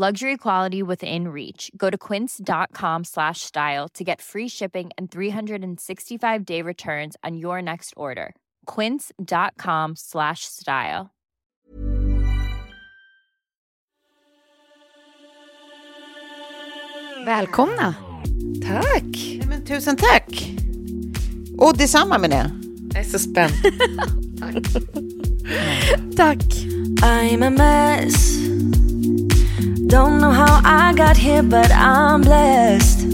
Luxury quality within reach. Go to quince.com slash style to get free shipping and 365 day returns on your next order. Quince.com slash style. Välkomna. Tack! Nej, men tusen tack. Och detsamma med det. Jag är så spänd. Tack. I'm a mess. Don't know how I got here, but I'm blessed.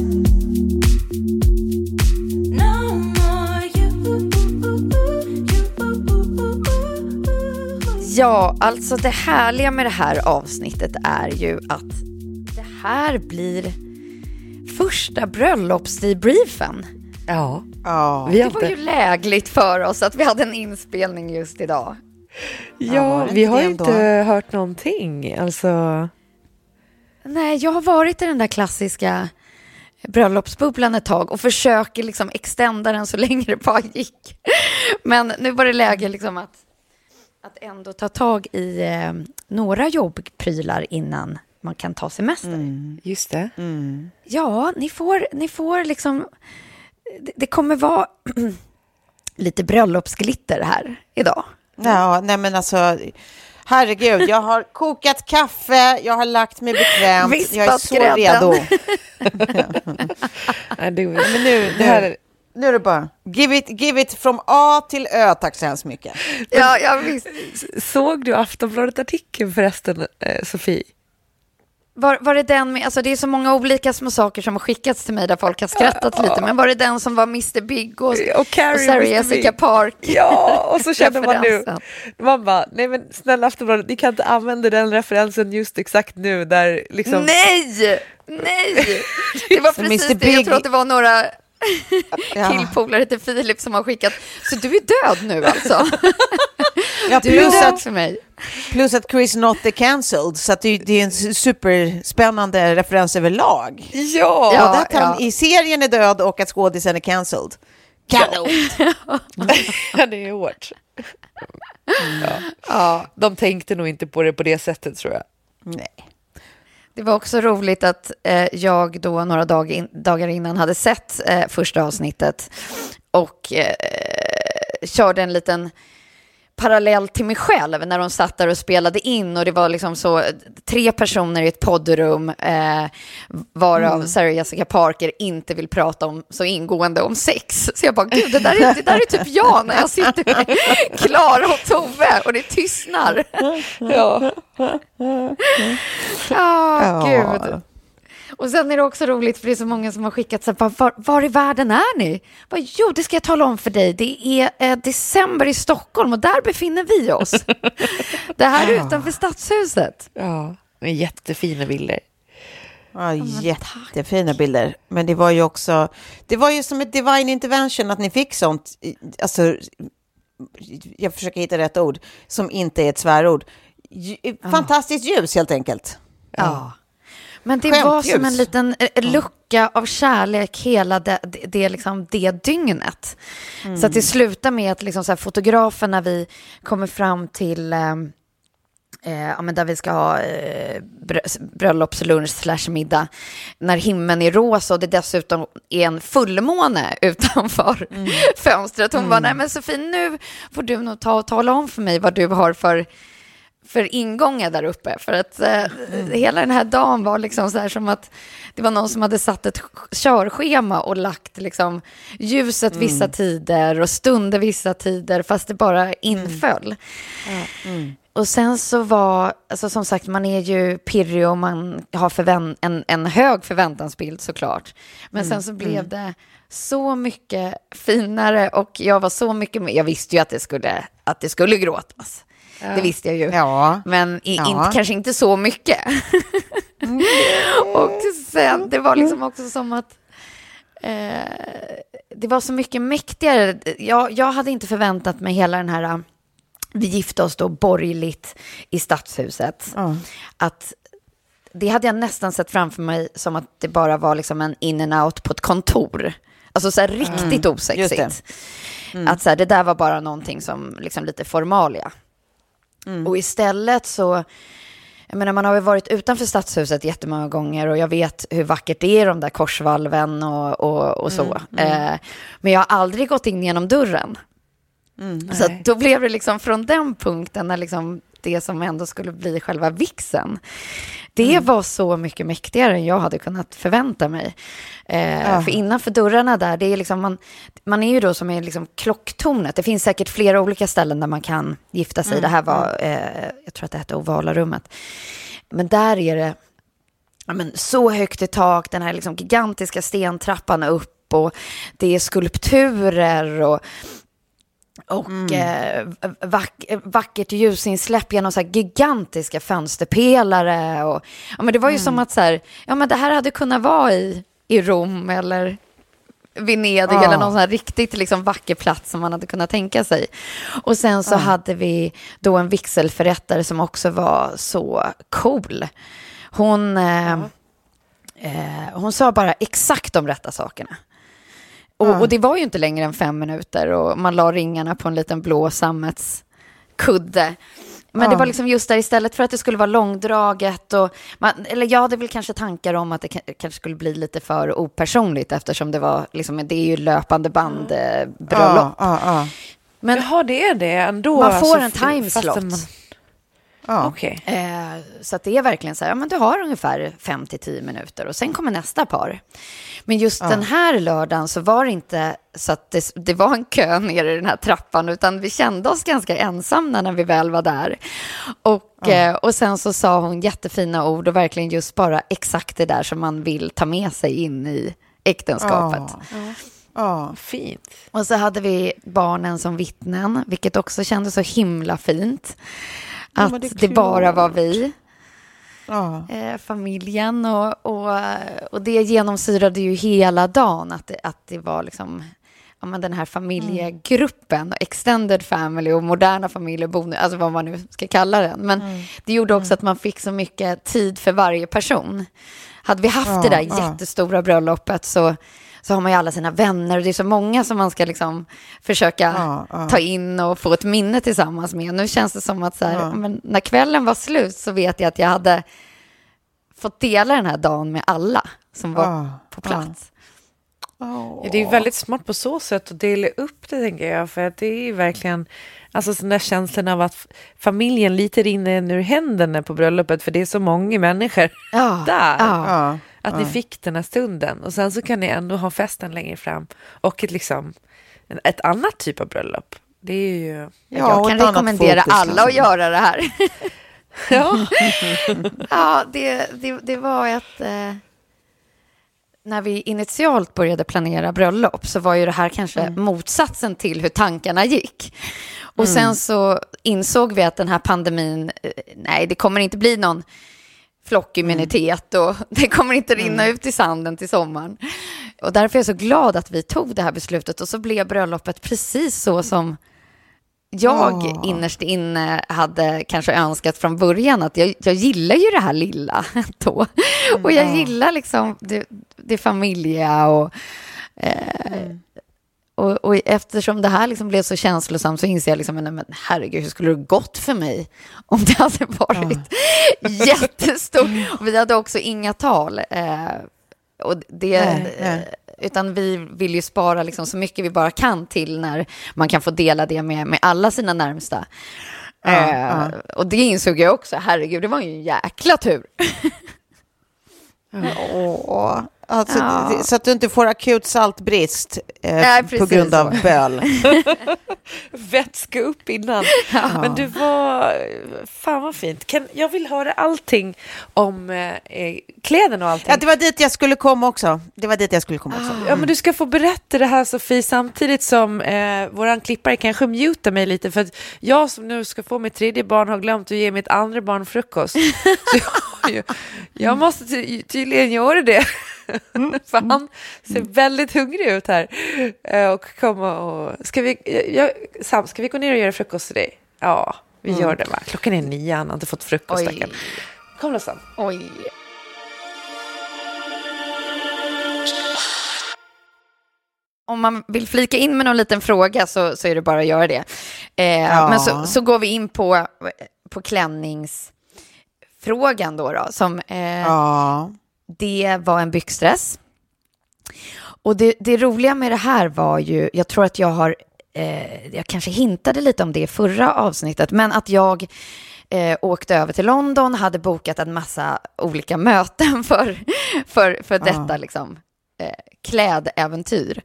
No more you. Ja, alltså det härliga med det här avsnittet är ju att det här blir första bröllopsdebriefen. Ja, Ja. Det var ju lägligt för oss att vi hade en inspelning just idag. Ja, ja, vi har ju inte hört någonting. Alltså, Nej, jag har varit i den där klassiska bröllopsbubblan ett tag och försöker liksom extenda den så länge det bara gick. Men nu var det läge liksom att, att ändå ta tag i eh, några jobbprylar innan man kan ta semester. just det. Ja, ni får, ni får liksom... Det, det kommer vara lite bröllopsglitter här idag. Ja, nej men alltså, herregud, jag har kokat kaffe, jag har lagt mig bekvämt, Vispat jag är så grädden. redo. Nej, det, Men nu, det här, nu, nu är det bara, give it, give it from A till Ö, tack så hemskt mycket. Ja, ja visst. såg du Aftonbladet-artikeln förresten, eh, Sofie? Var, var det den med, alltså det är så många olika små saker som har skickats till mig där folk har skrattat lite, men var det den som var Mr Big och, Och Carrie och Sarah. Jessica Big. Park? Ja, och så känner man nu, man bara, nej men snälla Aftonbladet, ni kan inte använda den referensen just exakt nu där liksom... Nej! Nej! Det var precis det, jag tror att det var några killpolare till Filip som har skickat. Så du är död nu alltså? Ja, är plus, att, för mig. plus att Chris not the cancelled, så det, det är en superspännande referens överlag. Ja! Ja. Att han i serien är död och att skådisen är cancelled. Kanon! Ja, det är hårt. Ja. Ja, De tänkte nog inte på det på det sättet tror jag. Nej. det var också roligt att eh, jag då några dag in, dagar innan hade sett eh, första avsnittet och eh, körde en liten parallell till mig själv när de satt där och spelade in och det var liksom så tre personer i ett poddrum eh, varav Sarah Jessica Parker inte vill prata om så ingående om sex. Så jag bara, gud, det där är, det där är typ jag när jag sitter med Klara och Tove och det tystnar. Ja. Ja, gud. Och sen är det också roligt för det är så många som har skickat så här, var, var i världen är ni? Bara, jo, det ska jag tala om för dig. Det är eh, december i Stockholm och där befinner vi oss. det här är utanför Stadshuset. ja, men jättefina bilder. Ja, jättefina bilder. Men det var ju också, det var ju som ett divine intervention att ni fick sånt, alltså, jag försöker hitta rätt ord, som inte är ett svärord. Fantastiskt ljus helt enkelt. Ja. Men det var Skämtljus. som en liten eh, lucka av kärlek hela det, det, det, liksom, det dygnet. Så att det slutar med att liksom, så här, fotografen när vi kommer fram till ehm, eh, ja, men där vi ska ha eh, brö- bröllopslunch slash middag. När himlen är rosa och det dessutom är en fullmåne utanför fönstret. Hon bara, nej men Sofie, nu får du nog ta och tala om för mig vad du har för för ingångar där uppe. För att eh, hela den här dagen var liksom så här som att det var någon som hade satt ett körschema och lagt liksom ljuset vissa tider och stunder vissa tider, fast det bara inföll. Och sen så var, alltså som sagt, man är ju pirrig och man har förvän- en, en hög förväntansbild såklart. Men sen så blev det så mycket finare och jag var så mycket med. Jag visste ju att det skulle, att det skulle gråtas. Det visste jag ju. Ja. Men i, Ja. inte, kanske inte så mycket. och sen, det var liksom också som att eh, det var så mycket mäktigare. Jag, jag hade inte förväntat mig hela den här, vi gifte oss då borgerligt i stadshuset. Ja. Att det hade jag nästan sett framför mig som att det bara var liksom en in and out på ett kontor. Alltså så här riktigt osexigt. just Att så här, det där var bara någonting som liksom lite formalia. Och istället så, jag menar man har ju varit utanför stadshuset jättemånga gånger och jag vet hur vackert det är de där korsvalven och, och, och så. Eh, men jag har aldrig gått in genom dörren. Så att då blev det liksom från den punkten när liksom det som ändå skulle bli själva vixen. Det var så mycket mäktigare än jag hade kunnat förvänta mig. Eh, För innanför dörrarna där, det är liksom man, man är ju då som är liksom klocktornet. Det finns säkert flera olika ställen där man kan gifta sig. Det här var, eh, jag tror att det hette ovala rummet. Men där är det ja, men så högt i tak, den här liksom gigantiska stentrappan upp och det är skulpturer och och eh, vack, vackert ljusinsläpp genom så gigantiska fönsterpelare. Och, ja, men det var ju som att så här, ja, men det här hade kunnat vara i, i Rom eller Venedig Ja. eller någon sån här riktigt liksom vacker plats som man hade kunnat tänka sig. Och sen så hade vi då en vigselförrättare som också var så cool. Hon, eh, eh, hon sa bara exakt de rätta sakerna. Och, och det var ju inte längre än fem minuter och man la ringarna på en liten blå sammetskudde. Men det var liksom just där istället för att det skulle vara långdraget och man, eller jag hade väl kanske tankar om att det ka- kanske skulle bli lite för opersonligt eftersom det var liksom, det är ju löpande band eh, bröllop. Ja, ja, Men Jaha, det är det ändå? man får alltså, en timeslot. Ja. Okej. Eh, så det är verkligen så här, ja, men du har ungefär 5 till 10 minuter och sen kommer nästa par. Men just den här lördagen så var det inte så att det, det var en kö nere i den här trappan, utan vi kände oss ganska ensamma när vi väl var där. Och, eh, och sen så sa hon jättefina ord och verkligen just bara exakt det där som man vill ta med sig in i äktenskapet. ja. Fint. Och så hade vi barnen som vittnen, vilket också kändes så himla fint. Att men det, det bara var vi, ja. eh, familjen. Och, och, och det genomsyrade ju hela dagen, att det, att det var liksom ja, men den här familjegruppen, extended family och moderna familjebonus, alltså vad man nu ska kalla den. Men det gjorde också att man fick så mycket tid för varje person. Hade vi haft det där Ja, ja. jättestora bröllopet så, så har man ju alla sina vänner och det är så många som man ska liksom försöka Ja, ja. ta in och få ett minne tillsammans med. Nu känns det som att så här, men när kvällen var slut så vet jag att jag hade fått dela den här dagen med alla som var Ja, på plats. Ja, det är väldigt smart på så sätt att dela upp det, tänker jag. För att det är ju verkligen alltså, den där känslan av att familjen lite rinner ur händerna på bröllopet, för det är så många människor Ja, där. ja. Ja. Att ni fick den här stunden. Och sen så kan ni ändå ha festen längre fram. Och ett, liksom, ett annat typ av bröllop. Det är ju... Ja, jag kan rekommendera fokus, alla att göra det här. Ja. ja, det, det, det var ett... Eh, när vi initialt började planera bröllop så var ju det här kanske motsatsen till hur tankarna gick. Och sen så insåg vi att den här pandemin, eh, nej, det kommer inte bli någon flockimmunitet och det kommer inte rinna ut i sanden till sommaren. Och därför är jag så glad att vi tog det här beslutet och så blev bröllopet precis så som jag Åh. innerst inne hade kanske önskat från början att jag, jag gillar ju det här lilla då. Och jag gillar liksom det, det familjiga och, eh, och, och eftersom det här liksom blev så känslosamt så inser jag liksom, nej, men herregud, hur skulle det gått för mig om det hade varit jättestort? Och vi hade också inga tal. Eh, och det, Nej, nej. eh, Utan vi vill ju spara liksom så mycket vi bara kan till när man kan få dela det med, med alla sina närmsta. Ja, eh, ja. Och det insåg jag också, herregud, det var ju en jäkla tur. Åh. Alltså, Ja. Så att du inte får akut saltbrist eh, Nej, på grund av böl. vätska upp innan. Men du var... Fan vad fint. Kan, jag vill höra allting om eh, eh, kläderna och allting. Ja, det var dit jag skulle komma också. Det var dit jag skulle komma också. Ja, men du ska få berätta det här Sofie samtidigt som eh, våran klippare kanske mutar mig lite för att jag som nu ska få mitt tredje barn har glömt att ge mitt andra barn frukost. Så jag, jag måste ty tydligen göra det. för han ser väldigt hungrig ut här. Eh, och komma och... Ska vi, jag, Sam, ska vi gå ner och göra frukost till dig? Ja, vi gör det va? Klockan är nio, han har inte fått frukost. Stackarn. Kom då Sam. Oj. Om man vill flika in med någon liten fråga så, så är det bara att göra det. Eh, Ja. Men så, så går vi in på, på klänningsfrågan då, då som eh, Ja. Det var en byxdress. Och det, det roliga med det här var ju, jag tror att jag har, eh, jag kanske hintade lite om det i förra avsnittet, men att jag eh, åkte över till London, hade bokat en massa olika möten för, för, för detta liksom, eh, klädäventyr.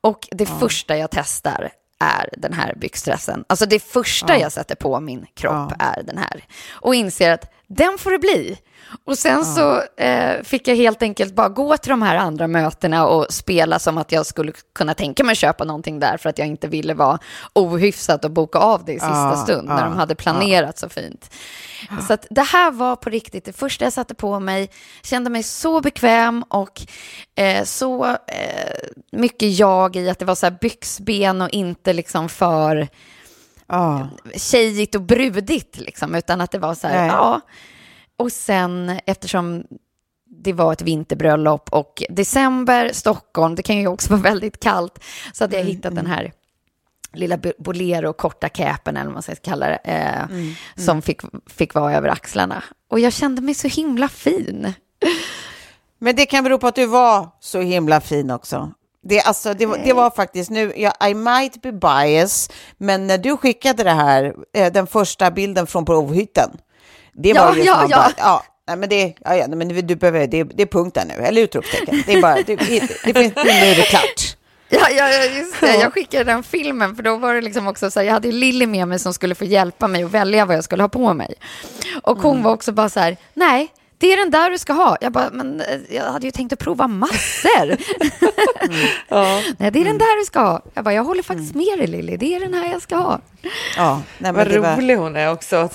Och det första jag testar är den här byxdressen. Alltså det första jag sätter på min kropp är den här. Och inser att den får det bli. Och sen så eh, fick jag helt enkelt bara gå till de här andra mötena och spela som att jag skulle kunna tänka mig köpa någonting där för att jag inte ville vara ohyfsat och boka av det i sista stund när de hade planerat så fint. Så att det här var på riktigt det första jag satte på mig, kände mig så bekväm och eh, så eh, mycket jag i att det var så här byxben och inte liksom för Ja. tjejigt och brudigt, liksom, utan att det var så här, Nej. ja. Och sen eftersom det var ett vinterbröllop och december, Stockholm, det kan ju också vara väldigt kallt, så hade jag hittat den här lilla bo- bolero, korta capen eller vad man ska kalla det, eh, som fick, fick vara över axlarna. Och jag kände mig så himla fin. Men det kan bero på att du var så himla fin också. Det, alltså, det, var- det var faktiskt nu, ja, I might be biased, men när du skickade det här, eh, den första bilden från provhytten, det var Ja, ju ja, ja. bara, ja, nej, men det, ja, ja, men du behöver, det, det är punkt där nu, eller utropstecken. Det är bara, det, det, nu är det klart. Ja, ja, just det. Jag skickade den filmen, för då var det liksom också så här, jag hade Lilly med mig som skulle få hjälpa mig att välja vad jag skulle ha på mig. Och hon var också bara så här, nej, det är den där du ska ha. Jag bara, men eh, jag hade ju tänkt att prova massor. Ja. nej, det är den där du ska ha. Jag bara, jag håller faktiskt med dig Lilly, det är den här jag ska ha. Ja, nej, men Vad det var, rolig hon är också.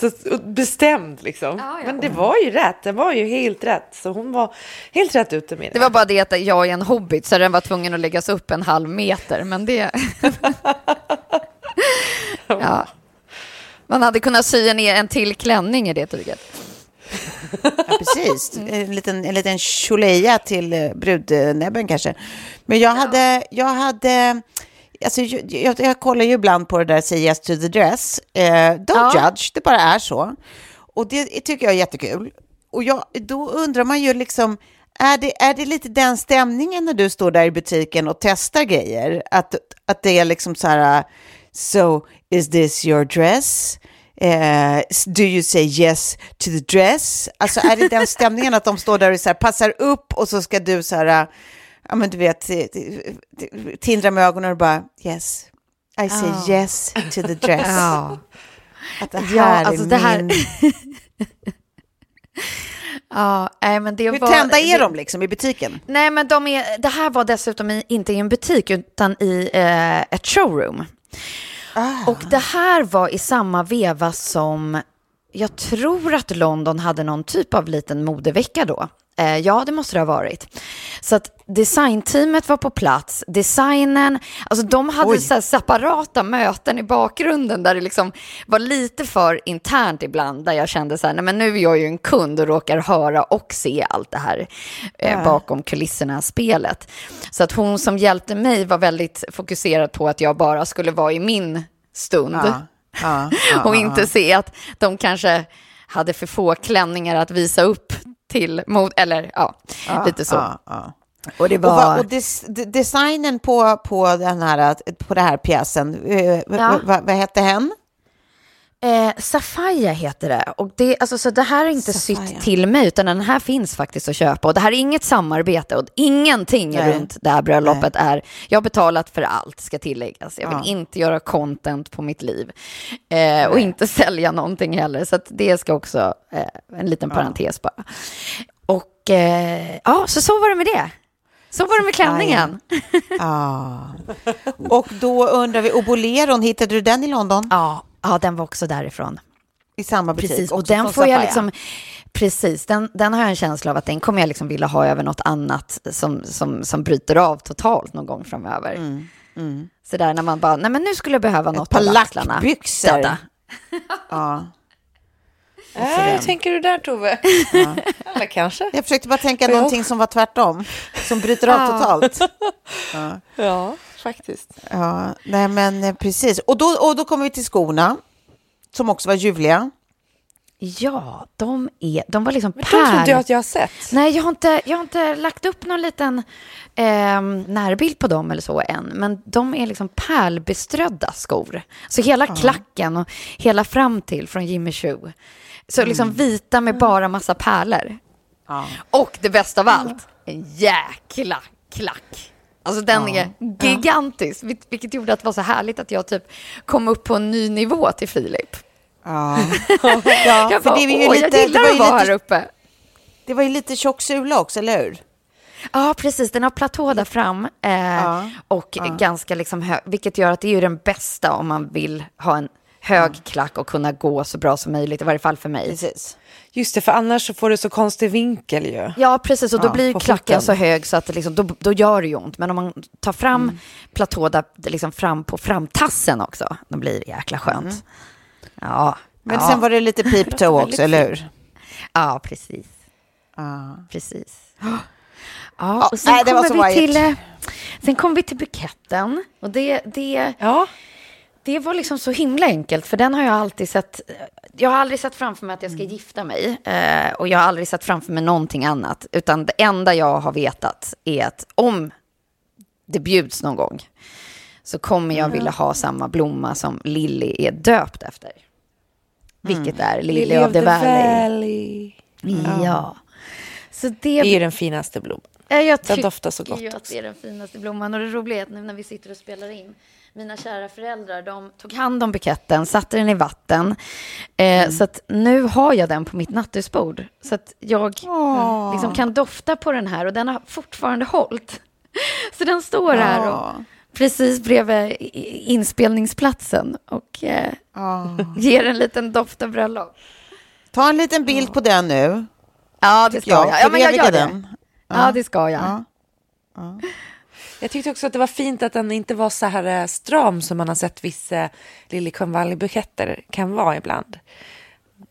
Så bestämd liksom. Ja, ja. Men det var ju rätt. Det var ju helt rätt. Så hon var helt rätt ute med det. Det var bara det att jag är en hobbit, så den var tvungen att läggas upp en halv meter, men det... ja. Man hade kunnat sy ner en till klänning i det tyget. Ja, precis. En liten, en liten tjoleja till eh, brudnäbben kanske. Men jag hade, jag hade, alltså jag, jag, jag kollar ju ibland på det där Say Yes to the Dress. Eh, don't Ja. judge, det bara är så. Och det tycker jag är jättekul. Och jag, då undrar man ju liksom, är det, är det lite den stämningen när du står där i butiken och testar grejer? Att, att det är liksom så här, so is this your dress? Eh, do you say yes to the dress? Alltså är det den stämningen att de står där och så här, passar upp och så ska du så här, ja men du vet, eh, eh, tindra med ögonen och bara yes, I say yes to the dress. Ja. Att det Ja, här alltså är det här- min... Ja, nej, men det Hur var... tända är det- de liksom i butiken? Nej, men de är, det här var dessutom i, inte i en butik, utan i eh, ett showroom. Ah. Och det här var i samma veva som jag tror att London hade någon typ av liten modevecka då. Eh, ja, det måste det ha varit. Så att designteamet var på plats, designen, alltså de hade så här separata möten i bakgrunden där det liksom var lite för internt ibland, där jag kände så här, nej men nu är jag ju en kund och råkar höra och se allt det här eh, bakom kulisserna spelet. Så att hon som hjälpte mig var väldigt fokuserad på att jag bara skulle vara i min stund. Ja, ja, ja, och inte se att de kanske hade för få klänningar att visa upp till mod, eller ja, lite så. Och det Och, va, var... och des, de, designen på, på, den här, på den här pjäsen, eh, Ja. vad, vad hette hen? Eh, Safaya heter det. Och det, alltså, så det här är inte Safaya. sytt till mig, utan den här finns faktiskt att köpa. Och det här är inget samarbete och ingenting Nej. runt det här bröllopet är... Jag har betalat för allt, ska tilläggas. Jag vill Ja. inte göra content på mitt liv. Eh, och inte sälja någonting heller. Så det ska också, eh, en liten parentes bara. Och eh, ja, så så var det med det. Så var det med klänningen. Ja. Och då undrar vi, och Boleron, hittade du den i London? Ja, ja, den var också därifrån. I samma butik? Precis, och den får jag liksom... Precis, den, den har jag en känsla av att den kommer jag liksom vilja ha över något annat som, som, som bryter av totalt någon gång framöver. Så där när man bara, nej men nu skulle jag behöva något par av axlarna. lackbyxor. Dada. Ja. Äh, tänker du där Tove? Eller kanske? Jag försökte bara tänka Ja. någonting som var tvärtom, som bryter av totalt. Ja, faktiskt. Ja, nej men eh, precis. Och då, och då kommer vi till skorna, som också var ljuvliga. Ja, de, är, de var liksom Men de tror inte jag pärl... att jag har sett. Nej, jag har, inte, jag har inte lagt upp någon liten eh, närbild på dem eller så än. Men de är liksom pärlbeströdda skor. Så hela klacken och hela fram till från Jimmy Choo. Så liksom vita med bara massa pärlor. Och det bästa av allt, en jäkla klack. Alltså den är gigantisk, vil- vilket gjorde att det var så härligt att jag typ kom upp på en ny nivå till Filip. Ja, ja Jag för bara, det, var ju åh, lite, jag det, gillar att vara här uppe. det var ju lite tjock sula också, eller hur? Ja, precis. Den har platå där fram eh, Ja, och ganska liksom hög, vilket gör att det är ju den bästa om man vill ha en hög klack och kunna gå så bra som möjligt, i varje fall för mig. Precis. Just det, för annars så får du så konstig vinkel ju. Ja, precis. Och då Ja, blir klacken foten. så hög så att det liksom, då, då gör det ju ont. Men om man tar fram platå där, liksom fram på framtassen också, då blir det jäkla skönt. Ja, Men ja, sen var det lite peep toe väldigt också, eller hur? ja, precis. Ja. Precis. Ja, och sen nej, kommer vi till, eh, sen kom vi till buketten. Och det, det, Ja, det var liksom så himla enkelt, för den har jag alltid sett. Jag har aldrig sett framför mig att jag ska gifta mig. Eh, och jag har aldrig sett framför mig någonting annat. Utan det enda jag har vetat är att om det bjuds någon gång så kommer jag vilja ha samma blomma som Lilly är döpt efter. Vilket är Lily, of the Valley. Ja. Så det, Det är ju den finaste blomman. Ja, jag Den doftar så gott ju att det är den finaste blomman. Och det roliga är att nu när vi sitter och spelar in, mina kära föräldrar, de tog hand om buketten, satte den i vatten. Eh, Mm. Så att nu har jag den på mitt nattduksbord. Så att jag liksom kan dofta på den här och den har fortfarande hållit. Så den står här och precis bredvid inspelningsplatsen och eh, ger en liten doft av bröllop. Ta en liten bild på den nu. Ja, det ska Ja, jag. Ja, men jag gör det. den. Ja, det ska jag. Ja. Jag tyckte också att det var fint att den inte var så här eh, stram som man har sett vissa Lily buketter kan vara ibland.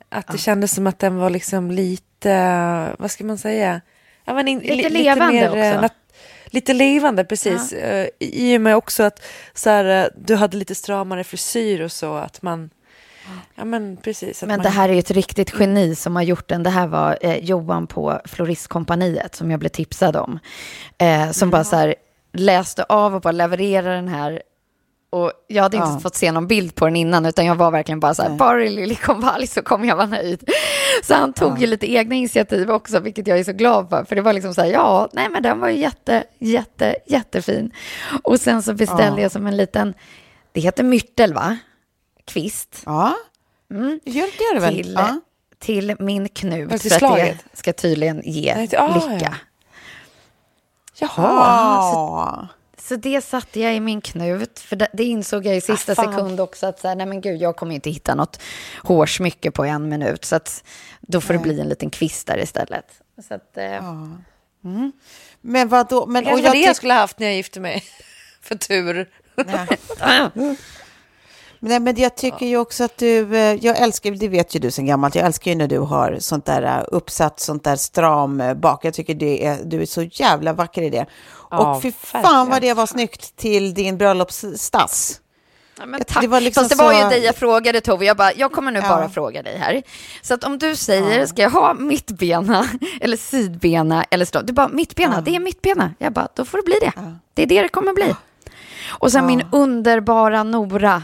Att det kändes som att den var liksom lite, vad ska man säga? Ja, men in, Lite levande också. eh, nat- lite levande, precis. Eh, I och med också att så här, du hade lite stramare frisyr och så. Att man, ja men precis. Men man, det här är ju ett riktigt geni som har gjort den. Det här var eh, Johan på Floristkompaniet som jag blev tipsad om. Eh, som bara så här läste av och bara levererade den här. Och jag hade inte Ja. fått se någon bild på den innan, utan jag var verkligen bara så här, bara det liljekonvalj så kommer jag vara nöjd. Så han tog ju lite egna initiativ också, vilket jag är så glad för. För det var liksom så här, ja, nej men den var ju jätte, jätte, jättefin. Och sen så beställde jag som en liten, det heter myrtel va? Kvist Ja, det, gör det väl? till, Ja. till min knut Ja, för att det ska tydligen ge Nej, ah, lycka. Ja. Jaha, Ja. så det satte jag i min knut. För det, det insåg jag i sista Ah, sekund också. Att så här, nej men gud, jag kommer inte hitta något hårsmycke på en minut. Så att då får det bli en liten kvist där istället. Så att, eh, Men vad då? Men, Det och kanske var det jag skulle ha haft när jag gifte mig. För tur. Nej, men jag tycker ju också att du, eh, jag älskar, det vet ju du sen gammalt, jag älskar ju när du har sånt där eh, uppsatt, sånt där stram eh, bak. Jag tycker det är, du är så jävla vacker i det. Ja, och fy fan verkligen. vad det var snyggt till din bröllopsstass. Ja, tack. det var liksom Fast det var så- ju dig jag frågade Tove. Jag bara, jag kommer nu Ja. bara fråga dig här. Så att om du säger, ska jag ha mittbena eller sidbena eller stå? Du bara, mittbena, det är mittbena. Jag bara, då får det bli det. Det är det det kommer bli. Och sen min underbara Nora.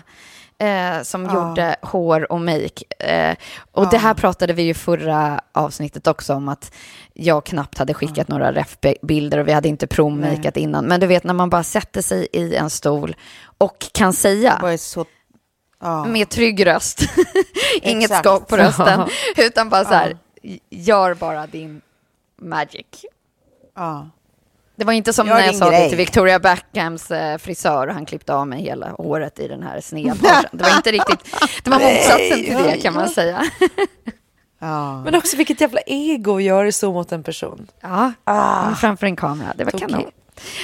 Eh, som gjorde hår och make. Eh, och det här pratade vi ju förra avsnittet också om att jag knappt hade skickat några refbilder och vi hade inte provmakat innan. Men du vet när man bara sätter sig i en stol och kan säga. Ja. med trygg röst. Inget skak på rösten. utan bara så här, gör bara din magic. Ja. Det var inte som Gör när jag sa det grej. till Victoria Beckhams eh, frisör och han klippte av mig hela håret i den här snedparsen. Det var inte riktigt, det var motsatsen till det kan man säga. Ja. Men också vilket jävla ego att göra så mot en person. Ja, men framför en kamera. Det var Tokigt. kanon.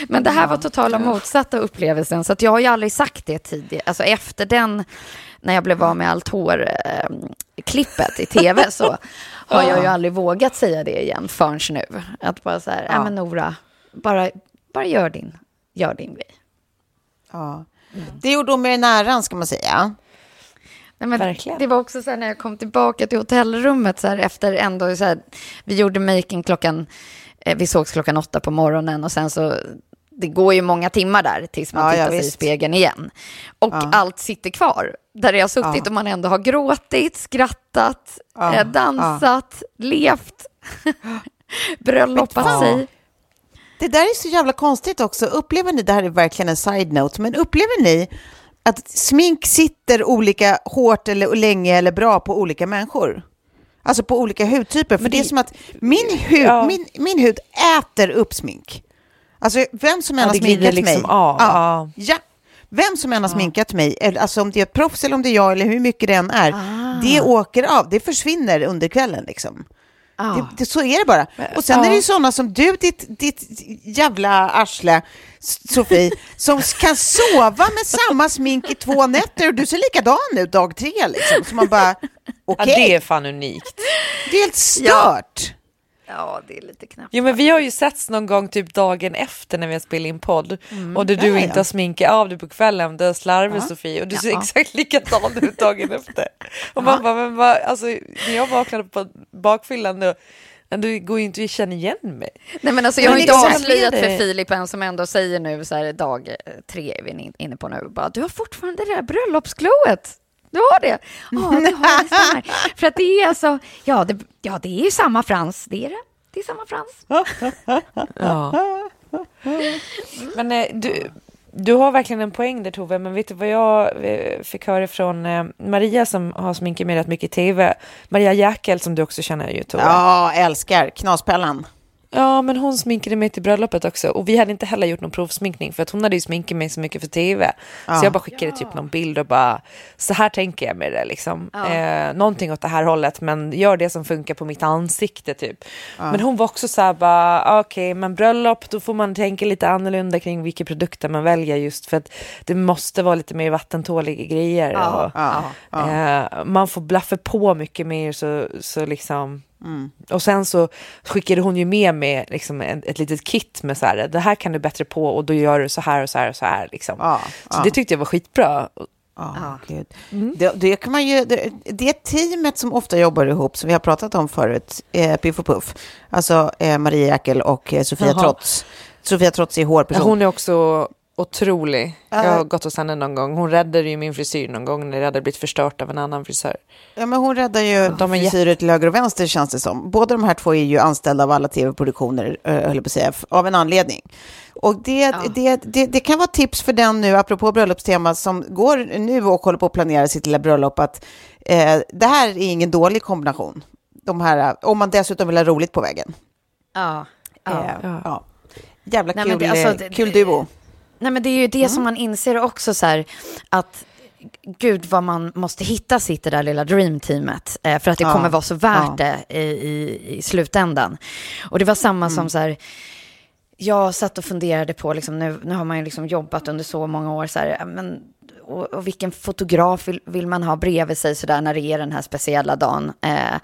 Men det här var totala motsatta upplevelsen, så att jag har ju aldrig sagt det tidigare. Alltså efter den, när jag blev av med allt hår, eh, klippet i tv, så har jag ju aldrig vågat säga det igen förrän nu. Att bara så här, ja. men Nora, bara, bara gör din, gör din grej. Ja. Det gjorde hon med den äran, ska man säga. Nej, Verkligen. Det var också så här när jag kom tillbaka till hotellrummet så här efter ändå så här, vi gjorde maken klockan, eh, vi sågs klockan åtta på morgonen och sen så, det går ju många timmar där tills man Ja, ja, tittar sig i visst. spegeln igen. Och allt sitter kvar, där har suttit Ja. och man ändå har gråtit, skrattat, Ja, eh, dansat, levt, bröllopat sig. Det där är så jävla konstigt också. Upplever ni, det här är verkligen en side-note, men upplever ni att smink sitter olika hårt eller länge eller bra på olika människor? Alltså på olika hudtyper. För det, är som att min hud, Ja. min, min hud äter upp smink. Alltså vem som än Ja, har det glider sminkat liksom mig. av. Ja. Ja. ja. Vem som än har sminkat mig, alltså om det är ett proffs eller om det är jag eller hur mycket det än är, det åker av, det försvinner under kvällen liksom. Det, det, så är det bara. Och sen är det ju sådana som du, ditt, ditt jävla arsle, Sofie, som kan sova med samma smink i två nätter och du ser likadan ut dag tre liksom. Så man bara, Ja, okej, det är fan unikt. det är helt stört. Ja, det är lite knappt. Jo men vi har ju setts någon gång typ dagen efter när vi har spelat in podd och där du Ja, ja. inte har sminkat av dig på kvällen, du har slarvigt Sofie och du ser Ja. exakt likadan ut dagen efter. Och man bara, men vad, alltså när jag vaknade på bakfyllan då, men du går ju inte att känna igen mig. Nej men alltså jag har Men inte exakt, avslöjat för. Filip än som ändå säger nu så här dag eh, tre är vi in- inne på nu. Bara, du har fortfarande det där bröllopsglowet. Du har det? Ja, det har det. För att det är alltså, ja det, ja det är ju samma Frans. Det är det. Det är samma Frans. Ja. Men eh, du, du har verkligen en poäng där Tove, men vet du vad jag eh, fick höra från eh, Maria som har sminkat mig rätt mycket i tv? Maria Jäkel som du också känner ju Tove. Ja, älskar knaspällan. Ja, men hon sminkade mig till bröllopet också. Och vi hade inte heller gjort någon provsminkning för att hon hade ju sminkat mig så mycket för tv. Så jag bara skickade typ någon bild och bara, så här tänker jag med det liksom. Eh, någonting åt det här hållet, men gör det som funkar på mitt ansikte typ. Men hon var också så här bara, ah, okej, men bröllop, då får man tänka lite annorlunda kring vilka produkter man väljer just för att det måste vara lite mer vattentåliga grejer. och, ja, Eh, man får blaffa på mycket mer så, så liksom Mm. och sen så skickade hon ju med mig liksom ett, ett litet kit med så här, det här kan du bättre på och då gör du så här och så här och så här. Liksom. Ja, så ja. det tyckte jag var skitbra. Ja, gud. Det, det, kan man ju, det, det teamet som ofta jobbar ihop, som vi har pratat om förut, eh, Piff och Puff, alltså eh, Maria Jäkel och eh, Sofia Jaha. Trotz. Sofia Trotz är hårperson. hon är också otrolig. Jag Ja. har gått hos henne någon gång. Hon räddade ju min frisyr någon gång när det hade blivit förstört av en annan frisör. Ja, men hon räddar ju De frisyrer till höger och vänster känns det som. Båda de här två är ju anställda av alla tv-produktioner, eh, höll jag på att säga, av en anledning. Och det, det, det, det kan vara tips för den nu, apropå bröllopstema, som går nu och håller på att planera sitt lilla bröllop, att eh, det här är ingen dålig kombination. De här, om man dessutom vill ha roligt på vägen. Ja. Eh, ja. ja. Jävla Nej, kul, men det- alltså, eh, det- kul duo. Nej, men det är ju det som man inser också så här, att gud vad man måste hitta sitt det där lilla dreamteamet eh, för att det Ja. kommer vara så värt Ja. det i, i, i slutändan. Och det var samma som så här, jag satt och funderade på, liksom, nu, nu har man ju liksom jobbat under så många år, så här, men, och, och vilken fotograf vill, vill man ha bredvid sig så där när det är den här speciella dagen? Eh,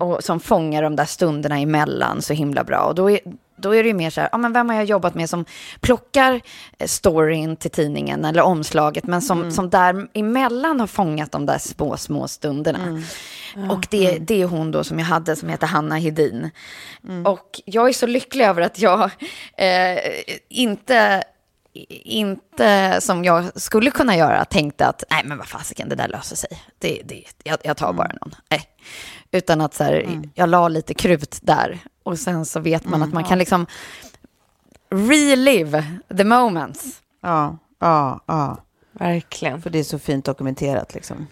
och som fångar de där stunderna emellan så himla bra. Och då är, då är det ju mer så här, ja, men vem har jag jobbat med som plockar eh, storyn till tidningen eller omslaget, men som, som där emellan har fångat de där små, små stunderna. Och det, det är hon då som jag hade som heter Hanna Hedin. Och jag är så lycklig över att jag eh, inte inte som jag skulle kunna göra tänkte att nej men vad fasiken det där löser sig. Det, det, jag, jag tar bara någon. Nej. Utan att så här, jag la lite krut där och sen så vet man att man kan liksom relive the moments. Ja, ja, ja. Verkligen. För det är så fint dokumenterat liksom.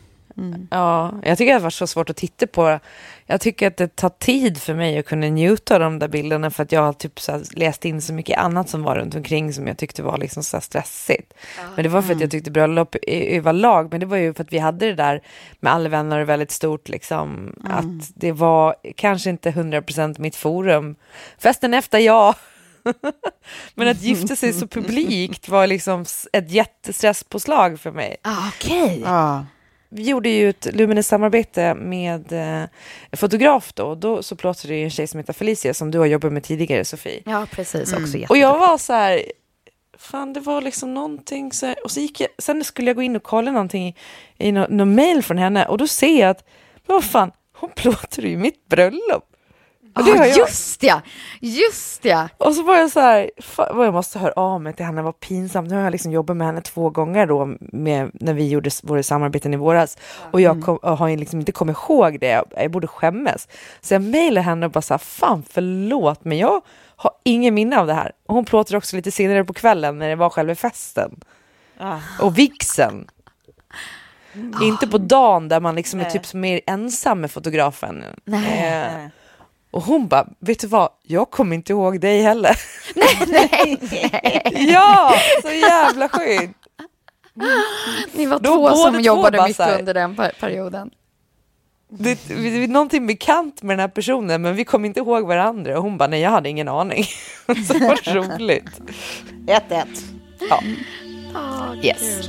Ja, jag tycker det har varit så svårt att titta på. Jag tycker att det tar tid för mig att kunna njuta av de där bilderna för att jag har typ så läst in så mycket annat som var runt omkring som jag tyckte var liksom så stressigt. Men det var för att jag tyckte bröllop i- överlag, men det var ju för att vi hade det där med alla vänner väldigt stort liksom. Att det var kanske inte 100% mitt forum. Festen efter, ja. men att gifta sig så publikt var liksom ett jättestresspåslag för mig Ah, Okej. Ja. Vi gjorde ju ett Lumines samarbete med eh, fotograf då. Då så plåtade ju en tjej som heter Felicia som du har jobbat med tidigare Sofie. Ja, precis. Också Och jag var så här, fan det var liksom någonting så här, och så gick jag, sen skulle jag gå in och kolla någonting i, i någon, någon mail från henne och då ser jag att, men vad fan, hon plåtade ju mitt bröllop. Jag. just ja, just ja. Och så var jag så här, fan, jag måste höra av mig till henne, vad pinsamt. Nu har jag liksom jobbat med henne två gånger då, med, när vi gjorde våra samarbeten i våras. Och jag kom, och har liksom inte kommit ihåg det, jag, jag borde skämmas. Så jag mejlade henne och bara så här, fan förlåt, men jag har ingen minne av det här. Och hon plåtade också lite senare på kvällen när det var själva festen. Och vigseln. Inte på dagen där man liksom är typ mer ensam med fotografen. Eh, och hon bara, vet du vad, jag kommer inte ihåg dig heller. ja, så jävla sjukt. Ni var Då två som två jobbade bara mycket under den per- perioden. Det, det är någonting bekant med den här personen men vi kom inte ihåg varandra och hon bara, nej jag hade ingen aning. så vad roligt. 1-1. Ja. Yes.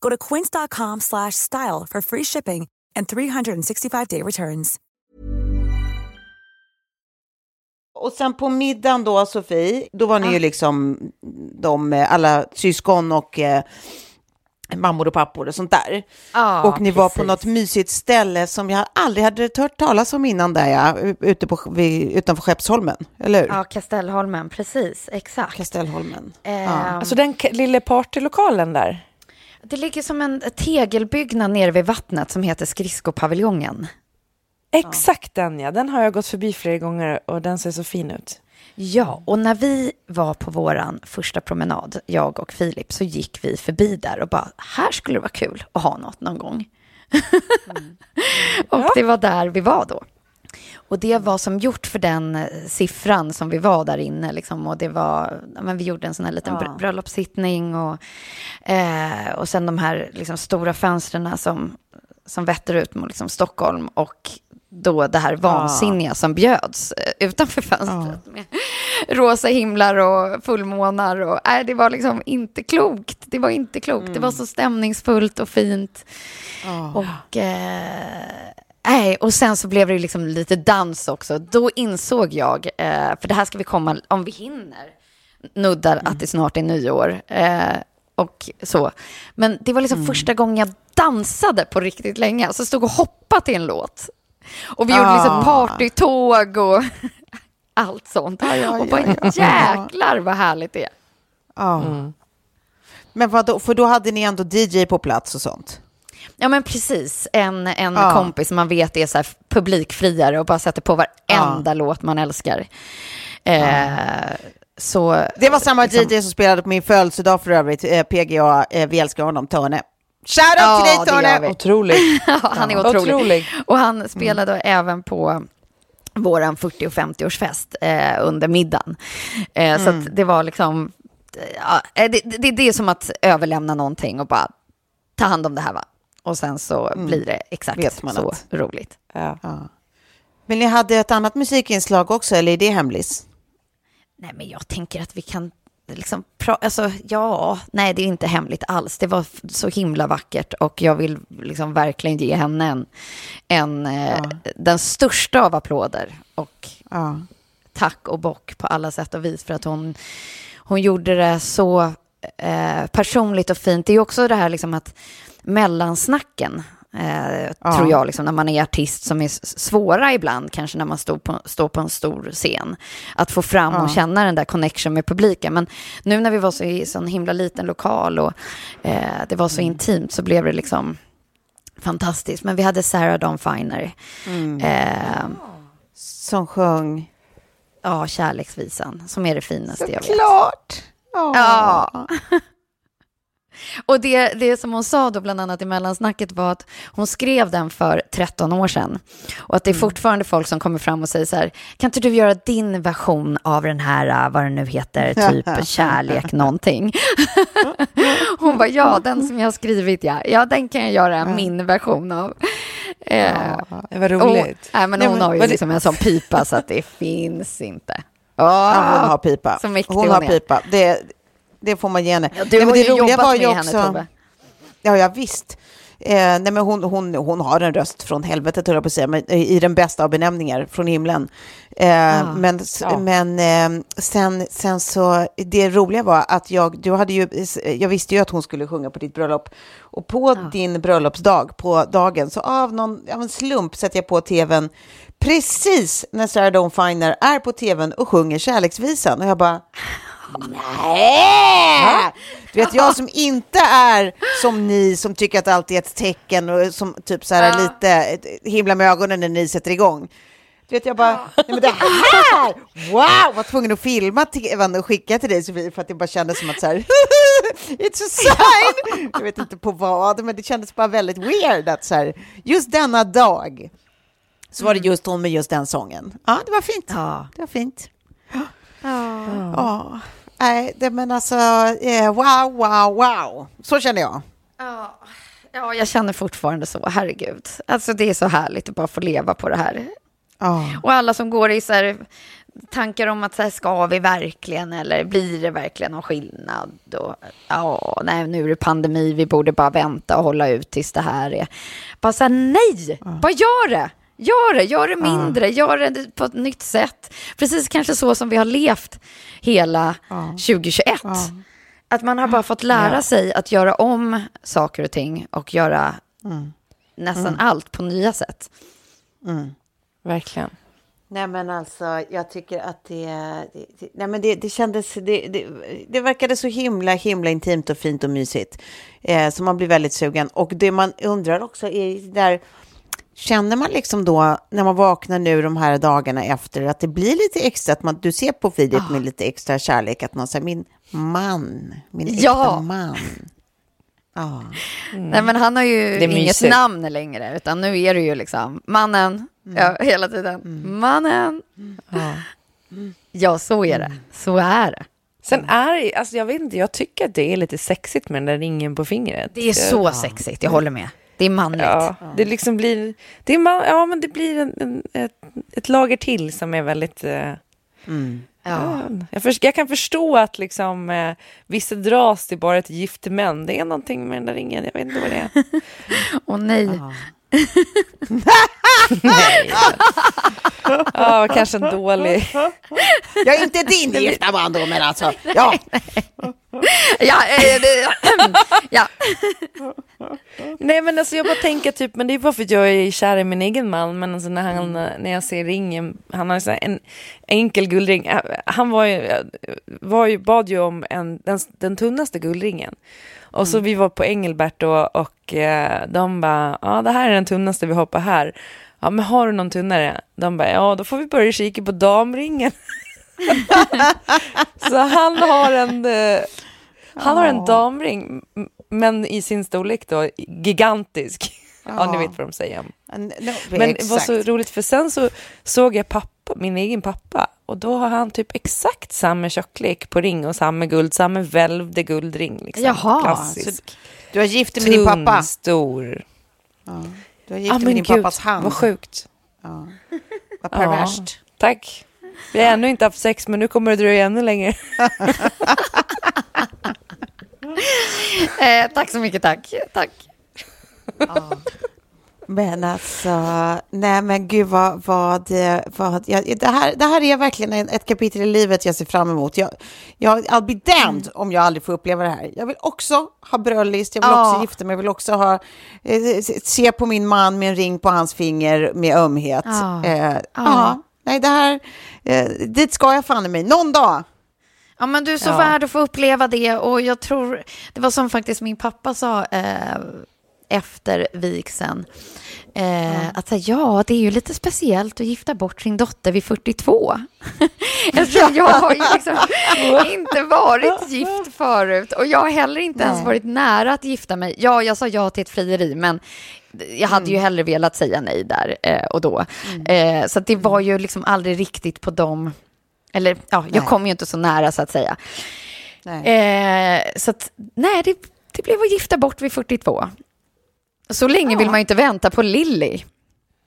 Go to quince.com slash style for free shipping and 365-day returns. Och sen på middagen då, Sofie, då var ni ju liksom de, eh, alla syskon och eh, mammor och pappor och sånt där. Ja, och ni var på precis. något mysigt ställe som jag aldrig hade hört talas om innan där, ja, ute på, vid, utanför Skeppsholmen, eller hur? Ja, Kastellholmen, precis, exakt. Kastellholmen. Ehm, Alltså den lilla partylokalen där. Det ligger som en tegelbyggnad nere vid vattnet som heter Skridskopaviljongen. Exakt den ja, den har jag gått förbi flera gånger och den ser så fin ut. Ja, och när vi var på våran första promenad, jag och Filip, så gick vi förbi där och bara, här skulle det vara kul att ha något någon gång. Mm. och det var där vi var då. Och det var som gjort för den eh, siffran som vi var där inne. Liksom, och det var, ja, men vi gjorde en sån här liten ja. bröllopssittning och, eh, och sen de här liksom, stora fönstren som, som vetter ut mot liksom, Stockholm och då det här vansinniga ja. som bjöds eh, utanför fönstret. Ja. Med rosa himlar och fullmånar. Och, äh, det var liksom inte klokt. Det var inte klokt. Mm. Det var mm. så stämningsfullt och fint. Oh. Och, äh, och sen så blev det liksom lite dans också. Då insåg jag, äh, för det här ska vi komma, om vi hinner, nuddar mm. att det snart är nyår. Äh, och så. Men det var liksom mm. första gången jag dansade på riktigt länge. Alltså stod och hoppade till en låt. Och vi ah. gjorde liksom ah. partytåg och allt sånt. Ja, ja, och bara ja, jäklar vad härligt det är. Ja. Mm. Men vadå, för då hade ni ändå DJ på plats och sånt? Ja men precis, en, en ja. kompis som man vet är så här publikfriare och bara sätter på varenda ja. låt man älskar. Eh, så, det var samma liksom, DJ som spelade på min födelsedag för övrigt, eh, PGA, eh, vi älskar honom, Tone. Shoutout ja, till dig Tone! Otrolig. han är otrolig. otrolig. Och han spelade mm. även på våran 40 och 50-årsfest eh, under middagen. Eh, mm. Så det var liksom, ja, eh, det, det, det, är som att överlämna någonting och bara ta hand om det här va. Och sen så mm. blir det exakt så att... roligt. Ja. Ja. Men ni hade ett annat musikinslag också, eller är det hemlis? Nej, men jag tänker att vi kan liksom, alltså, ja, nej, det är inte hemligt alls. Det var så himla vackert och jag vill liksom verkligen ge henne en, en eh, ja. den största av applåder. Och ja. tack och bock på alla sätt och vis för att hon, hon gjorde det så eh, personligt och fint. Det är också det här liksom att mellansnacken eh, ja. tror jag, liksom, när man är artist som är svåra ibland, kanske när man står på, står på en stor scen. Att få fram ja. och känna den där connection med publiken. Men nu när vi var så i sån himla liten lokal och eh, det var så mm. intimt så blev det liksom fantastiskt. Men vi hade Sarah Dawn Finer. Mm. Eh, som sjöng? Ja, Kärleksvisan, som är det finaste så jag vet. Såklart! Ja. Och det, det som hon sa då bland annat i mellansnacket var att hon skrev den för 13 år sedan. Och att det är mm. fortfarande folk som kommer fram och säger så här, kan inte du göra din version av den här, äh, vad det nu heter, typ kärlek någonting. hon bara, ja, den som jag har skrivit, ja, ja den kan jag göra min version av. Eh, ja, det var roligt. Och, äh, men hon har ju liksom en sån pipa så att det finns inte. Oh, ja, hon har pipa. hon, hon har pipa. Det, det får man ge henne. Ja, du nej, har ju jobbat med ju också, henne, Tobbe. Ja, ja visst. Eh, nej, men hon, hon, hon har en röst från helvetet, höll jag på att säga, men, i den bästa av benämningar, från himlen. Eh, ah, men ja. men eh, sen, sen så, det roliga var att jag, du hade ju, jag visste ju att hon skulle sjunga på ditt bröllop. Och på ah. din bröllopsdag, på dagen, så av, någon, av en slump sätter jag på tvn precis när Sarah Dawn Finer är på tvn och sjunger kärleksvisan. Och jag bara, Nej! Du vet, jag som inte är som ni som tycker att allt är ett tecken och som typ så här ja. lite himla med ögonen när ni sätter igång. Du vet, jag bara, nej men det här, wow, var tvungen att filma till, och skicka till dig Sofie för att det bara kändes som att så här, it's a sign. Jag vet inte på vad, men det kändes bara väldigt weird att så här, just denna dag så var det just hon med just den sången. Ja, det var fint. Ja. Det var fint. Ja. ja. Nej, det, men alltså, eh, wow, wow, wow. Så känner jag. Ja. ja, jag känner fortfarande så. Herregud. Alltså, det är så härligt att bara få leva på det här. Oh. Och alla som går i så här, tankar om att så här, ska vi verkligen eller blir det verkligen någon skillnad? Och, ja, nej, nu är det pandemi, vi borde bara vänta och hålla ut tills det här är... Bara så här, nej, oh. bara gör det! Gör det, gör det mindre, ja. gör det på ett nytt sätt. Precis kanske så som vi har levt hela ja. 2021. Ja. Att man har bara fått lära sig att göra om saker och ting och göra mm. nästan mm. allt på nya sätt. Mm. Verkligen. Nej men alltså, jag tycker att det, det, nej, men det, det kändes, det, det, det verkade så himla, himla intimt och fint och mysigt. Eh, så man blir väldigt sugen. Och det man undrar också är där, Känner man liksom då, när man vaknar nu de här dagarna efter, att det blir lite extra, att man, du ser på Filip Ah. med lite extra kärlek, att man säger min man, min äkta Ja. man. Ja. Nej, men han har ju inget mysigt. namn längre, utan nu är det ju liksom mannen, ja, hela tiden. Mannen. Ja. Ja, så är det. Så är det. Sen är alltså jag vet inte, jag tycker att det är lite sexigt med den där ringen på fingret. Det är så sexigt, jag håller med. Det är manligt. Ja, det liksom blir, det är, ma- ja men det blir en, en, ett, ett lager till som är väldigt... Eh, Ja. jag, för, jag kan förstå att liksom, eh, vissa dras till bara till gifte män. Det är någonting med den där ringen, jag vet inte vad det är. Åh nej. Ja, kanske en dålig... Jag är inte din gifta man då, men alltså, ja. Ja, eh, det, ja. Nej men alltså jag bara tänker typ, men det är bara för att jag är kär i min egen man, men alltså när, han, när jag ser ringen, han har så här en enkel guldring, Äh, han var ju, var ju, bad ju om en, den, den tunnaste guldringen. Och så vi var på Engelbert då och eh, de bara, ja det här är den tunnaste, vi hoppar här. Ja men har du någon tunnare? De bara, ja då får vi börja kika på damringen. så han har en, eh, han har en damring, men i sin storlek då, gigantisk. Ja, ni vet vad de säger. Men det var så roligt för sen så såg jag pappa, min egen pappa och då har han typ exakt samma tjocklek på ring och samma guld, samma välvde guldring. Liksom. Jaha, Klassisk. Du har gift dig med din pappa. Tunn, stor. Du har gift Ah, dig med men din gud, pappas hand. vad sjukt. Vad perverst. Tack. Vi har ännu inte haft sex men nu kommer det dröja ännu längre. Eh, tack så mycket, tack. tack. Men alltså, nej men gud vad, vad, vad jag, det, här, det här är verkligen en- ett kapitel i livet jag ser fram emot. Jag, jag, I'll be damned Mm. om jag aldrig får uppleva det här. Jag vill också ha bröllist, jag vill Ja. också gifta mig, jag vill också ha, eh, se på min man med en ring på hans finger med ömhet. Ja. Eh, ja. Nej, det här, eh, dit ska jag fan i mig, någon dag. Ja, men du är så Ja. värd att få uppleva det. Och jag tror, det var som faktiskt min pappa sa eh, efter vigseln. Eh, Att säga, ja, det är ju lite speciellt att gifta bort sin dotter vid 42. Eftersom jag har ju liksom inte varit gift förut. Och jag har heller inte ens Nej. varit nära att gifta mig. Ja, jag sa ja till ett frieri, men jag hade ju hellre velat säga nej där eh, och då. Eh, så det var ju liksom aldrig riktigt på dem. Eller ja, jag Nej. kom ju inte så nära så att säga. Nej. Eh, så att, nej, det, det blev att gifta bort vid 42. Så länge vill man ju inte vänta på Lilly.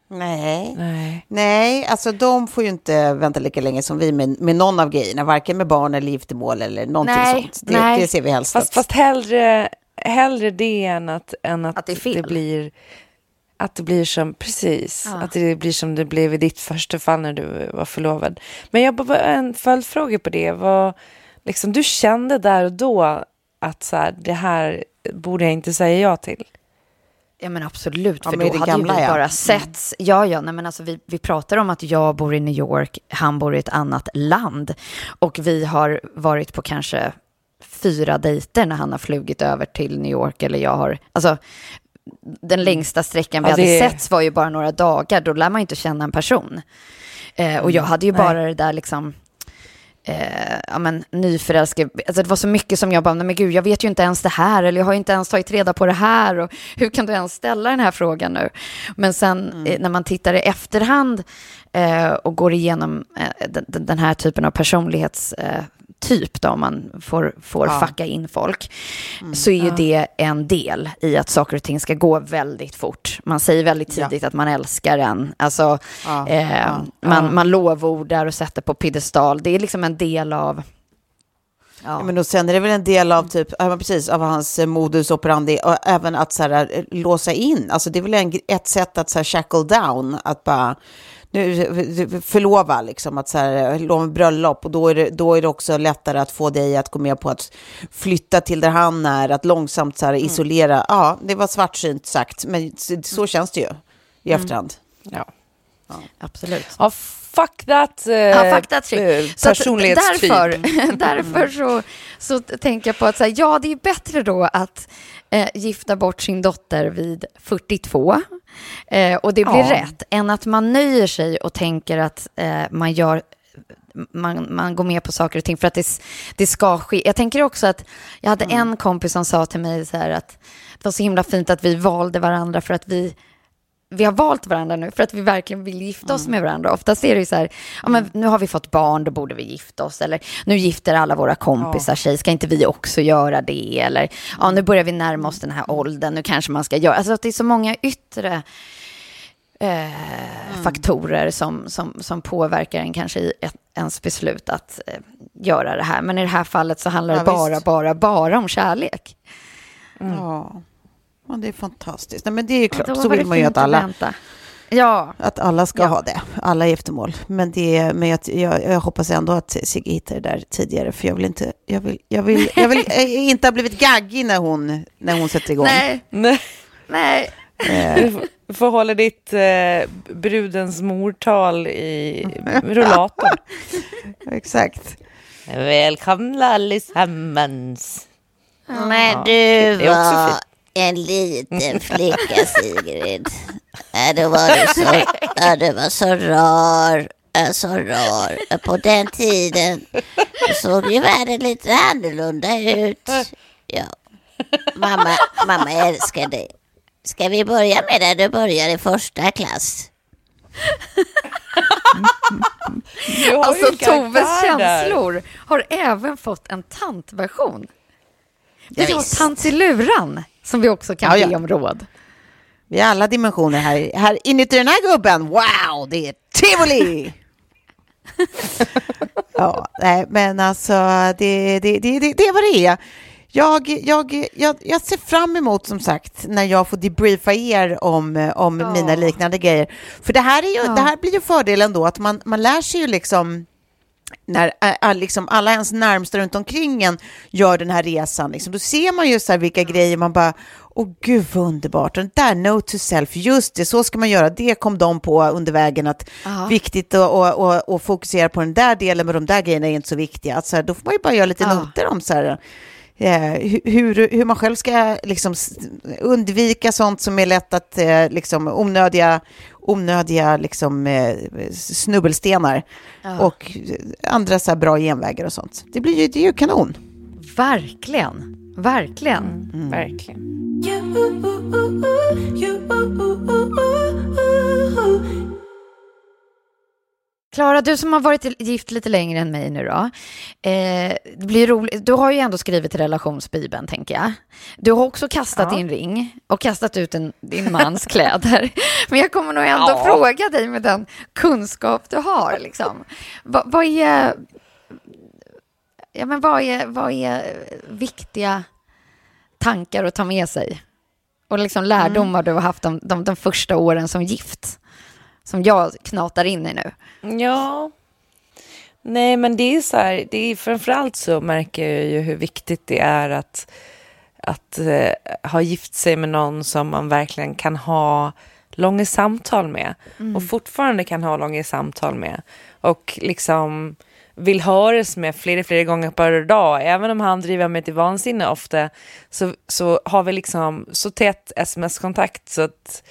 Nej. Nej. Nej, alltså de får ju inte vänta lika länge som vi med, med någon av grejerna, varken med barn eller giftermål eller någonting Nej, sånt. Det, nej. det ser vi helst. Fast, att- fast hellre, hellre det än att, än att, Att det fel. blir att det blir som, precis, Ja. att det blir som det blev i ditt första fall när du var förlovad. Men jag bara en följdfråga på det. Var, liksom, du kände där och då att så här, det här borde jag inte säga ja till? Ja men absolut, Ja, för då hade gamla, ju vi ja. bara setts. Ja, ja, nej men alltså vi, vi pratar om att jag bor i New York, han bor i ett annat land. Och vi har varit på kanske fyra dejter när han har flugit över till New York eller jag har, alltså den längsta sträckan vi Ja, det- hade setts var ju bara några dagar, då lär man ju inte känna en person. Eh, och jag hade ju Mm. Nej. bara det där liksom, eh, ja men nyförälskad, alltså det var så mycket som jag bara, men gud, jag vet ju inte ens det här, eller jag har ju inte ens tagit reda på det här, och hur kan du ens ställa den här frågan nu? Men sen Mm. eh, när man tittar i efterhand eh, och går igenom eh, den, den- här typen av personlighetstyp, eh, typ då, om man får, får Ja. fucka in folk, så är ju det en del i att saker och ting ska gå väldigt fort. Man säger väldigt Ja. tidigt att man älskar en. Alltså, Ja, eh, ja, man, man lovordar och sätter på piedestal. Det är liksom en del av... Ja. Ja, men och sen är det väl en del av typ, ja, precis, av hans eh, modus operandi, och även att så här, eh, låsa in. Alltså det är väl en, ett sätt att så här, shackle down, att bara nu, förlova, liksom, att så här, lova bröllop. Och då är, det, då är det också lättare att få dig att gå med på att flytta till där han är, att långsamt så här, isolera. Ja, det var svartsynt sagt, men så, så känns det ju i efterhand. Ja, Absolut. ja fuck that, eh, Ja, fuck that eh, Så att personlighetstyp. därför, därför så, så tänker jag på att så här, ja, det är bättre då att eh, gifta bort sin dotter vid 42 Eh, och det blir Ja. rätt, än att man nöjer sig och tänker att eh, man gör man, man går med på saker och ting för att det, det ska ske. Jag tänker också att jag hade Mm. en kompis som sa till mig så här att det var så himla fint att vi valde varandra för att vi vi har valt varandra nu för att vi verkligen vill gifta oss Mm. med varandra. Oftast är det ju så här, ja, men nu har vi fått barn, då borde vi gifta oss. Eller nu gifter alla våra kompisar sig, ska inte vi också göra det? Eller ja, nu börjar vi närma oss den här åldern, nu kanske man ska göra... Alltså att det är så många yttre eh, faktorer som, som, som påverkar en kanske i ett, ens beslut att eh, göra det här. Men i det här fallet så handlar det Ja, bara, visst. bara, bara om kärlek. Ja. Ja, det är fantastiskt. Nej, men det är ju klart, Då så vill man ju att alla, vänta. Ja, att alla ska Ja. ha det, alla giftermål. Men, det, men jag, jag, jag hoppas ändå att Sigge hittade det där tidigare, för jag vill inte, jag vill, jag vill, jag vill eh, inte ha blivit gaggig när hon, när hon sätter igång. nej, Nej, nej. Eh, du får- hålla ditt eh, brudens mortal i rullatorn. exakt. Välkomna allesammans. Men du det är också fint. En liten flicka Sigrid. Ja, då var du så, ja, du var så rar. Så rar. På den tiden såg ju världen lite annorlunda ut. Ja. Mamma, mamma älskar dig. Ska vi börja med där du börjar i första klass? Alltså Toves där. känslor har även fått en tantversion. Vi Ja, har tant i luran som vi också kan Ja, be om råd. Vi har alla dimensioner här, här inuti den här gubben. Wow, det är tivoli! ja, nej, men alltså det, det, det, det, det är vad det är. Jag, jag, jag, jag ser fram emot som sagt när jag får debriefa er om, om Ja. mina liknande grejer. För det här, är ju, Ja. det här blir ju fördelen då att man, man lär sig ju liksom när liksom alla ens närmsta runt omkring en gör den här resan, liksom, då ser man ju så här vilka grejer man bara, åh gud vad underbart, den där note to self, just det, så ska man göra, det kom de på under vägen att Ja. viktigt att och, och, och fokusera på den där delen, men de där grejerna är inte så viktiga. Så här, då får man ju bara göra lite Ja. noter om så här, eh, hu- hur, hur man själv ska liksom, s- undvika sånt som är lätt att, eh, liksom, onödiga, onödiga liksom, eh, snubbelstenar Ja. och andra så här bra genvägar och sånt. Det blir ju, det är ju kanon. Verkligen, verkligen. Mm, Verkligen. Klara, du som har varit gift lite längre än mig nu då. Eh, det blir roligt. Du har ju ändå skrivit relationsbibeln, tänker jag. Du har också kastat Ja. din ring och kastat ut en, din mans kläder. Men jag kommer nog ändå Ja. fråga dig med den kunskap du har. Liksom. Va, vad är... Ja, men vad är, vad är viktiga tankar att ta med sig? Och liksom lärdomar du har haft de, de, de första åren som gift? Som jag knatar in i nu. Ja. Nej, men det är så här, det är framförallt så märker jag ju hur viktigt det är att, att eh, ha gift sig med någon som man verkligen kan ha långa samtal med och fortfarande kan ha långa samtal med och liksom vill höras med flera, flera gånger per dag. Även om han driver mig till vansinne ofta så, så har vi liksom så tät sms-kontakt så att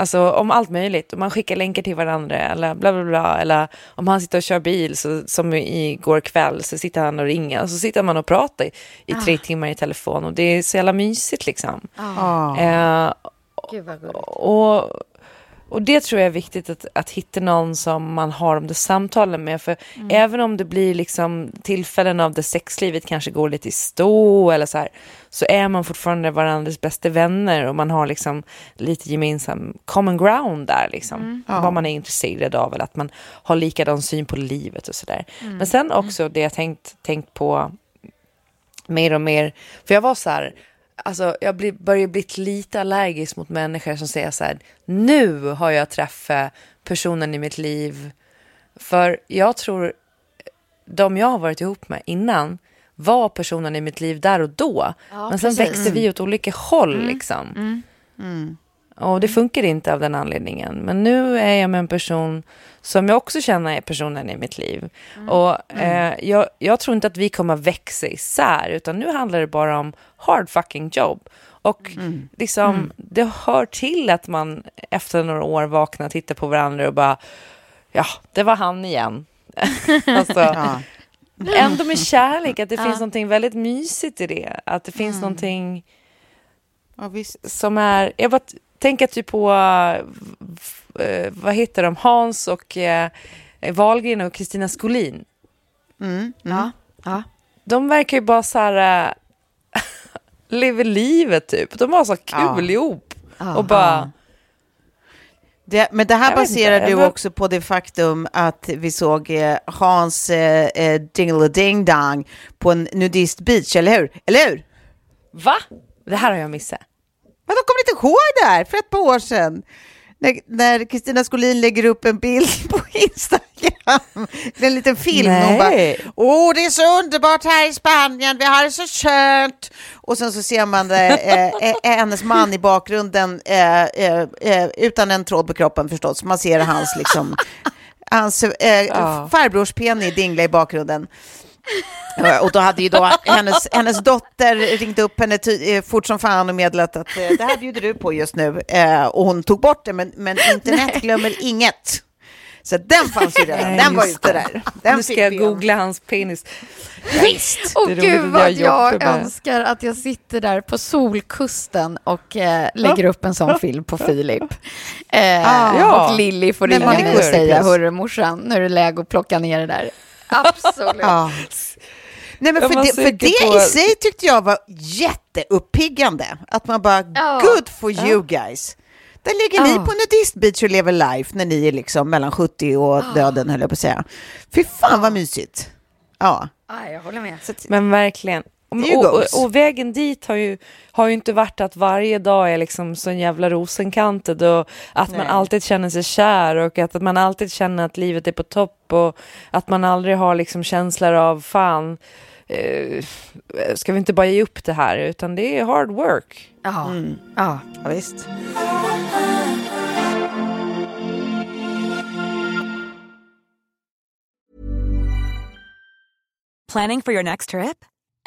Alltså om allt möjligt. Om man skickar länkar till varandra eller bla bla bla. Eller om han sitter och kör bil så, som igår kväll så sitter han och ringer. Och så sitter man och pratar i, i tre timmar i telefon. Och det är så jävla mysigt liksom. Ja. Eh, Gud vad gulligt. och, och det tror jag är viktigt att, att hitta någon som man har de där samtalen med. För även om det blir liksom tillfällen av det sexlivet kanske går lite i stå eller så här. Så är man fortfarande varandras bästa vänner och man har liksom lite gemensam common ground där liksom. Ja. Vad man är intresserad av eller att man har likadan syn på livet och sådär. Men sen också det jag tänkt, tänkt på mer och mer. För jag var så här, alltså jag blir, börjar bli lite allergisk mot människor som säger så här, nu har jag träffat personen i mitt liv. För jag tror de jag har varit ihop med innan var personen i mitt liv där och då. Ja, Men sen precis. växte vi åt olika håll liksom. Och det funkar inte av den anledningen. Men nu är jag med en person som jag också känner är personen i mitt liv. Och eh, jag, jag tror inte att vi kommer växa isär, utan nu handlar det bara om hard fucking jobb. Och liksom, det hör till att man efter några år vaknar tittar på varandra och bara, ja, det var han igen. alltså, Ja. Ändå med kärlek, att det finns någonting väldigt mysigt i det. Att det finns någonting Ja, som är... Jag bara tänker typ på, eh, eh, vad heter de, Hans och eh, Wahlgren och Kristina Skolin. Mm. Ja. ja. De verkar ju bara så här... Äh, lever livet typ. De har så kul Ja. ihop. Ja. och bara... Det, men det här Jag baserar du också på det faktum att vi såg eh, Hans eh, eh, Dingle Dang på en nudist beach, eller hur? Eller hur? Va? Det här har jag missat. Men de kommer inte ihåg det här för ett par år sedan. När- Kristina Skolin lägger upp en bild på Instagram, en liten film. och Hon bara, Nej. Åh, det är så underbart här i Spanien, vi har det så skönt. Och sen så ser man det, eh, eh, hennes man i bakgrunden eh, eh, eh, utan en tråd på kroppen förstås. Man ser hans, liksom, hans eh, Ja. farbrors penny dingla i bakgrunden. Och då hade ju då hennes, hennes dotter ringt upp henne ty- eh, fort som fan och meddelat att eh, det här bjuder du på just nu. Eh, och hon tog bort det, men, men internet glömmer inget. Så den fanns ju redan, den var ute det. där. Den nu ska jag googla hans penis. Visst. Och gud vad jag önskar att jag sitter där på Solkusten och eh, lägger upp en sån film på Filip. Eh, Ja. Och Lilly får ringa mig och säga, hörru morsan, nu är det läge att plocka ner det där. Absolut. Ja. Nej, men för det, för det på- i sig tyckte jag var jätteuppiggande. Att man bara, Ja. good for you guys. Där ligger ni Ja. på nudistbeach och lever life när ni är liksom mellan 70 och döden, höll jag på att säga. Fy fan vad mysigt. Ja. Ja, jag håller med. Men verkligen. Och, och, och vägen dit har ju, har ju inte varit att varje dag är liksom så en jävla rosenkantet och att man Nej. alltid känner sig kär och att man alltid känner att livet är på topp och att man aldrig har liksom känslor av fan, eh, ska vi inte bara ge upp det här utan det är hard work. Ja. ja. ja, visst. Planning for your next trip?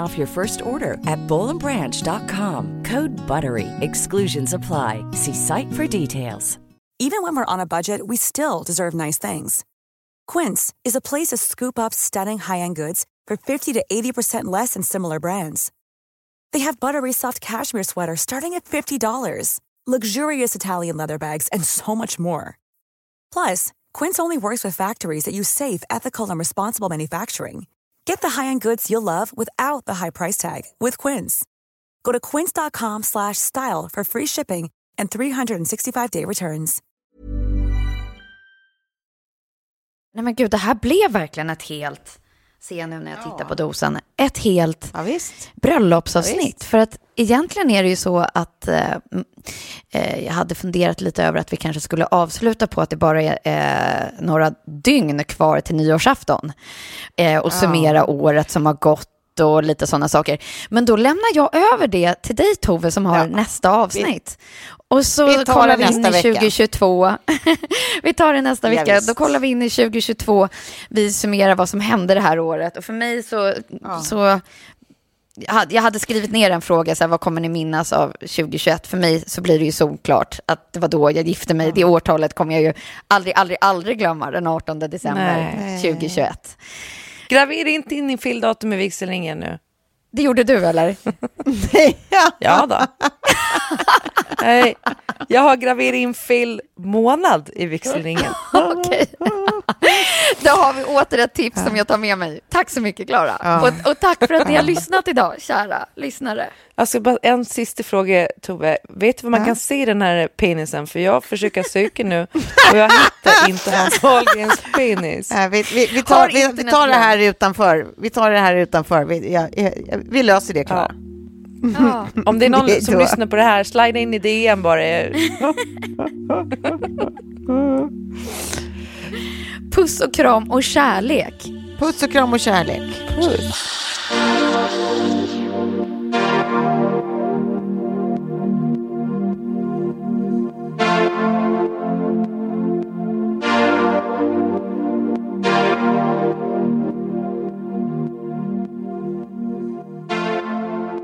off your first order at bowlandbranch.com. Code BUTTERY. Exclusions apply. See site for details. Even when we're on a budget, we still deserve nice things. Quince is a place to scoop up stunning high-end goods for 50 to 80% less than similar brands. They have buttery soft cashmere sweaters starting at $50, luxurious Italian leather bags, and so much more. Plus, Quince only works with factories that use safe, ethical, and responsible manufacturing. Get the high-end goods you'll love without the high price tag with Quince. Go to quince.com slash style for free shipping and 365-day returns. Nej men gud, det här blev verkligen ett helt, jag nu när jag tittar på dosan, ett helt Ja, bröllopsavsnitt. För att egentligen är det ju så att eh, eh, jag hade funderat lite över att vi kanske skulle avsluta på att det bara är eh, några dygn kvar till nyårsafton. Eh, och summera året som har gått och lite sådana saker. Men då lämnar jag över det till dig Tove som har Ja. nästa avsnitt. Och så Vi kollar vi in i nästa vecka. 2022. vi tar det nästa Ja, vecka. visst. Då kollar vi in i 2022. Vi summerar vad som hände det här året. Och för mig så, så jag hade, jag hade skrivit ner en fråga, så här, vad kommer ni minnas av 2021? För mig så blir det ju solklart att det var då jag gifte mig. Det årtalet kommer jag ju aldrig, aldrig, aldrig glömma, den 18 december Nej. 2021. Gravera inte in i fylldatum i vigselringen nu. Det gjorde du eller? ja. Ja då. Nej, jag har graverat in fel månad i vigselringen. Okej. Då har vi åter ett tips som jag tar med mig. Tack så mycket, Klara. Ja. Och, och tack för att ni har lyssnat idag, kära lyssnare. Alltså bara en sista fråga Tove. Vet du var man Ja. kan se den här penisen? För jag försöker söka nu och jag hittar inte Hans Wahlgrens penis. Nej, vi, vi, vi, tar, vi, tar det här utanför. Vi tar det här utanför. Vi, ja, ja, vi löser det, Klara. Ja. Om det är någon Det är som lyssnar på det här, slida in i DM bara. Puss och kram och kärlek. Puss och kram och kärlek.